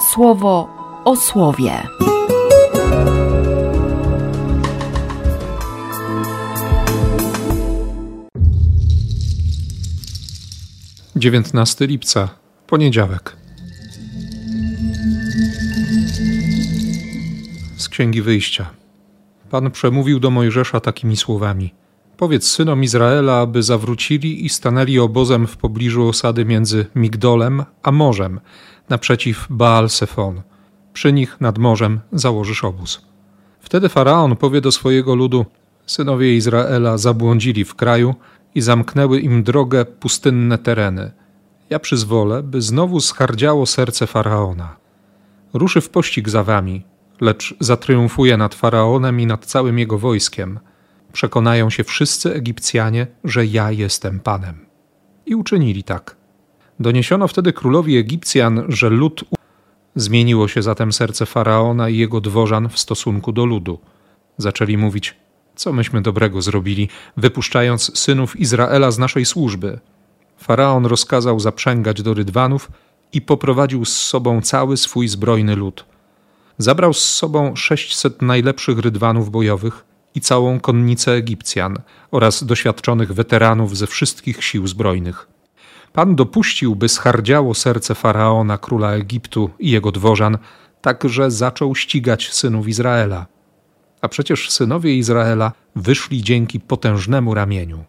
słowo o słowie. Dziewiętnasty lipca, poniedziałek. Z Księgi Wyjścia. Pan przemówił do Mojżesza takimi słowami: Powiedz synom Izraela, aby zawrócili i stanęli obozem w pobliżu osady między Migdolem a morzem, naprzeciw Baal Sefon. Przy nich nad morzem założysz obóz. Wtedy faraon powie do swojego ludu: Synowie Izraela zabłądzili w kraju i zamknęły im drogę pustynne tereny. Ja przyzwolę, by znowu schardziało serce faraona. Ruszy w pościg za wami, lecz zatriumfuje nad faraonem i nad całym jego wojskiem. Przekonają się wszyscy Egipcjanie, że ja jestem Panem. I uczynili tak. Doniesiono wtedy królowi Egipcjan, że lud zmieniło się zatem serce faraona i jego dworzan w stosunku do ludu. Zaczęli mówić: Co myśmy dobrego zrobili, wypuszczając synów Izraela z naszej służby? Faraon rozkazał zaprzęgać do rydwanów i poprowadził z sobą cały swój zbrojny lud. Zabrał z sobą sześćset najlepszych rydwanów bojowych i całą konnicę Egipcjan oraz doświadczonych weteranów ze wszystkich sił zbrojnych. Pan dopuścił, by schardziało serce faraona, króla Egiptu i jego dworzan, tak że zaczął ścigać synów Izraela. A przecież synowie Izraela wyszli dzięki potężnemu ramieniu.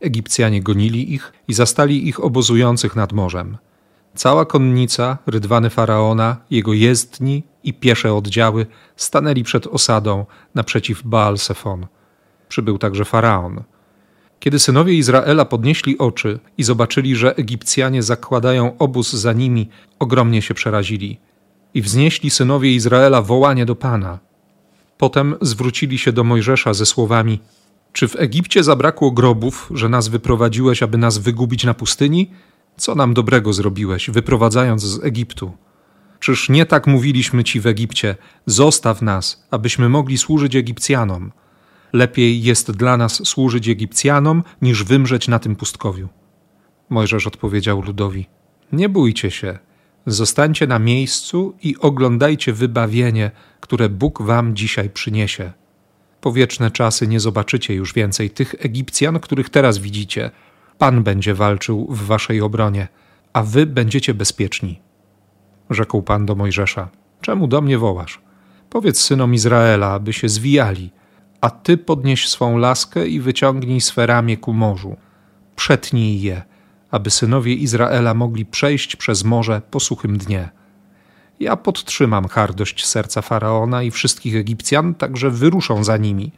Egipcjanie gonili ich i zastali ich obozujących nad morzem. Cała konnica, rydwany faraona, jego jezdni i piesze oddziały stanęli przed osadą naprzeciw Baal Sefon. Przybył także faraon. Kiedy synowie Izraela podnieśli oczy i zobaczyli, że Egipcjanie zakładają obóz za nimi, ogromnie się przerazili i wznieśli synowie Izraela wołanie do Pana. Potem zwrócili się do Mojżesza ze słowami: Czy w Egipcie zabrakło grobów, że nas wyprowadziłeś, aby nas wygubić na pustyni? Co nam dobrego zrobiłeś, wyprowadzając z Egiptu? Czyż nie tak mówiliśmy ci w Egipcie: Zostaw nas, abyśmy mogli służyć Egipcjanom? Lepiej jest dla nas służyć Egipcjanom, niż wymrzeć na tym pustkowiu. Mojżesz odpowiedział ludowi: Nie bójcie się, zostańcie na miejscu i oglądajcie wybawienie, które Bóg wam dzisiaj przyniesie. Po wieczne czasy nie zobaczycie już więcej tych Egipcjan, których teraz widzicie. Pan będzie walczył w waszej obronie, a wy będziecie bezpieczni. Rzekł Pan do Mojżesza: Czemu do mnie wołasz? Powiedz synom Izraela, aby się zwijali a ty podnieś swą laskę i wyciągnij swe ramię ku morzu. Przetnij je, aby synowie Izraela mogli przejść przez morze po suchym dnie. Ja podtrzymam hardość serca faraona i wszystkich Egipcjan, także wyruszą za nimi.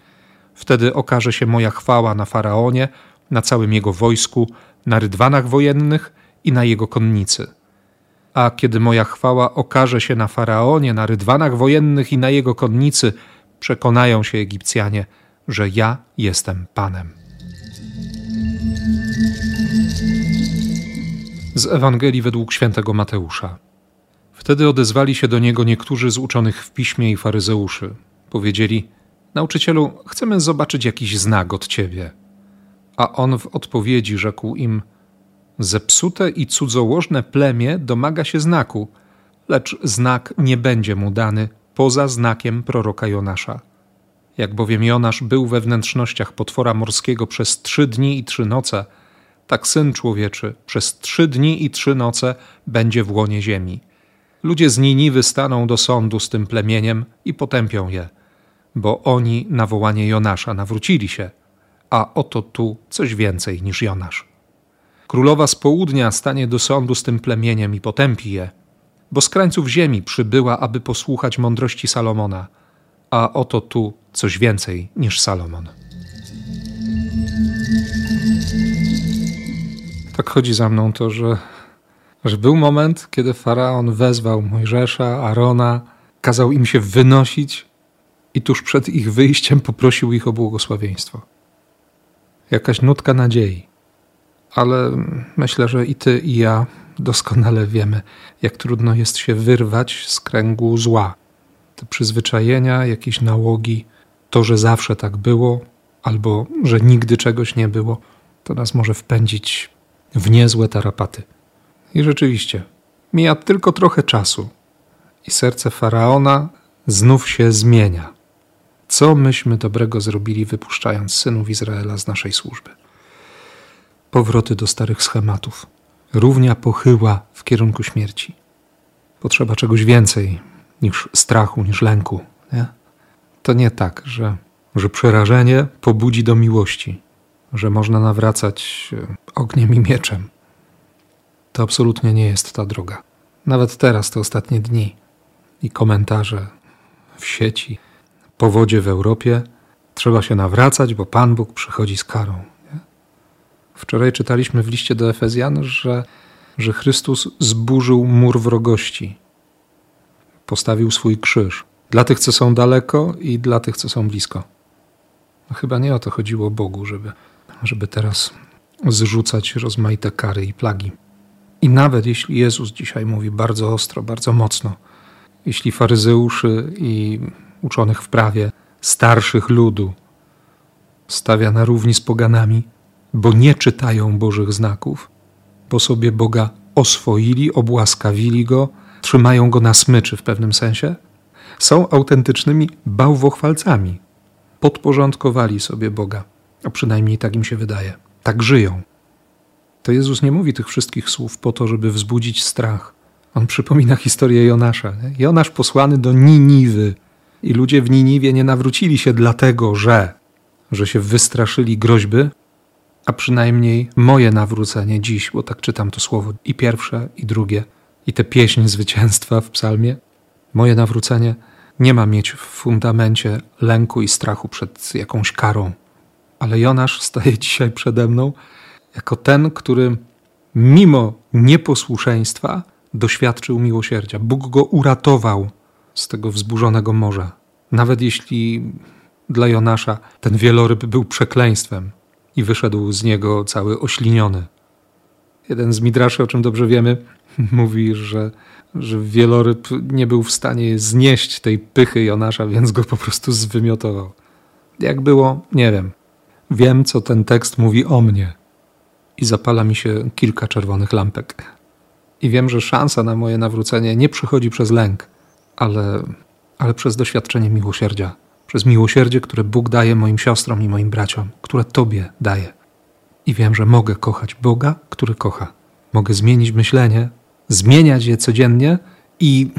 Wtedy okaże się moja chwała na faraonie, na całym jego wojsku, na rydwanach wojennych i na jego konnicy. A kiedy moja chwała okaże się na faraonie, na rydwanach wojennych i na jego konnicy, przekonają się Egipcjanie, że ja jestem Panem. Z Ewangelii według świętego Mateusza. Wtedy odezwali się do niego niektórzy z uczonych w piśmie i faryzeuszy. Powiedzieli: Nauczycielu, chcemy zobaczyć jakiś znak od ciebie. A on w odpowiedzi rzekł im: Zepsute i cudzołożne plemię domaga się znaku, lecz znak nie będzie mu dany poza znakiem proroka Jonasza. Jak bowiem Jonasz był we wnętrznościach potwora morskiego przez trzy dni i trzy noce, tak syn człowieczy przez trzy dni i trzy noce będzie w łonie ziemi. Ludzie z Niniwy staną do sądu z tym plemieniem i potępią je, bo oni na wołanie Jonasza nawrócili się, a oto tu coś więcej niż Jonasz. Królowa z południa stanie do sądu z tym plemieniem i potępi je, bo z krańców ziemi przybyła, aby posłuchać mądrości Salomona, a oto tu coś więcej niż Salomon. Tak chodzi za mną to, że, że był moment, kiedy faraon wezwał Mojżesza, Arona, kazał im się wynosić i tuż przed ich wyjściem poprosił ich o błogosławieństwo. Jakaś nutka nadziei. Ale myślę, że i ty, i ja doskonale wiemy, jak trudno jest się wyrwać z kręgu zła. Te przyzwyczajenia, jakieś nałogi, to, że zawsze tak było, albo że nigdy czegoś nie było, to nas może wpędzić w niezłe tarapaty. I rzeczywiście, mija tylko trochę czasu, i serce faraona znów się zmienia. Co myśmy dobrego zrobili, wypuszczając synów Izraela z naszej służby? Powroty do starych schematów, równia pochyła w kierunku śmierci. Potrzeba czegoś więcej niż strachu, niż lęku. Nie? To nie tak, że, że przerażenie pobudzi do miłości, że można nawracać e, ogniem i mieczem. To absolutnie nie jest ta droga. Nawet teraz, te ostatnie dni i komentarze w sieci, powodzie w Europie, trzeba się nawracać, bo Pan Bóg przychodzi z karą. Nie? Wczoraj czytaliśmy w liście do Efezjan, że, że Chrystus zburzył mur wrogości. Postawił swój krzyż dla tych, co są daleko i dla tych, co są blisko. No chyba nie o to chodziło Bogu, żeby, żeby teraz zrzucać rozmaite kary i plagi. I nawet jeśli Jezus dzisiaj mówi bardzo ostro, bardzo mocno, jeśli faryzeuszy i uczonych w prawie, starszych ludu stawia na równi z poganami, bo nie czytają Bożych znaków, bo sobie Boga oswoili, obłaskawili Go, trzymają Go na smyczy w pewnym sensie, są autentycznymi bałwochwalcami. Podporządkowali sobie Boga, a przynajmniej tak im się wydaje. Tak żyją. To Jezus nie mówi tych wszystkich słów po to, żeby wzbudzić strach. On przypomina historię Jonasza. Jonasz posłany do Niniwy i ludzie w Niniwie nie nawrócili się dlatego, że, że się wystraszyli groźby, a przynajmniej moje nawrócenie dziś, bo tak czytam to słowo i pierwsze, i drugie, i tę pieśń zwycięstwa w psalmie, moje nawrócenie nie ma mieć w fundamencie lęku i strachu przed jakąś karą. Ale Jonasz staje dzisiaj przede mną jako ten, który mimo nieposłuszeństwa doświadczył miłosierdzia. Bóg go uratował z tego wzburzonego morza. Nawet jeśli dla Jonasza ten wieloryb był przekleństwem i wyszedł z niego cały ośliniony. Jeden z midraszy, o czym dobrze wiemy, mówi, że, że wieloryb nie był w stanie znieść tej pychy Jonasza, więc go po prostu zwymiotował. Jak było, nie wiem. Wiem, co ten tekst mówi o mnie. I zapala mi się kilka czerwonych lampek. I wiem, że szansa na moje nawrócenie nie przychodzi przez lęk, ale, ale przez doświadczenie miłosierdzia. Przez miłosierdzie, które Bóg daje moim siostrom i moim braciom, które Tobie daje. I wiem, że mogę kochać Boga, który kocha. Mogę zmienić myślenie, zmieniać je codziennie i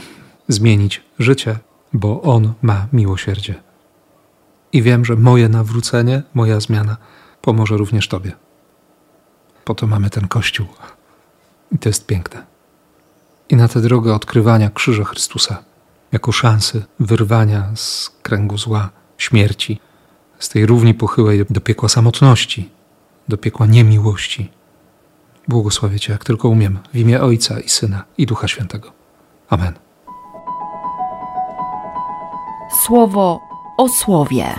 zmienić życie, bo On ma miłosierdzie. I wiem, że moje nawrócenie, moja zmiana pomoże również Tobie. Po to mamy ten Kościół. I to jest piękne. I na tę drogę odkrywania krzyża Chrystusa jako szansy wyrwania z kręgu zła, śmierci, z tej równi pochyłej do piekła samotności, do piekła niemiłości. Błogosławię Cię, jak tylko umiem, w imię Ojca i Syna i Ducha Świętego. Amen. Słowo o słowie.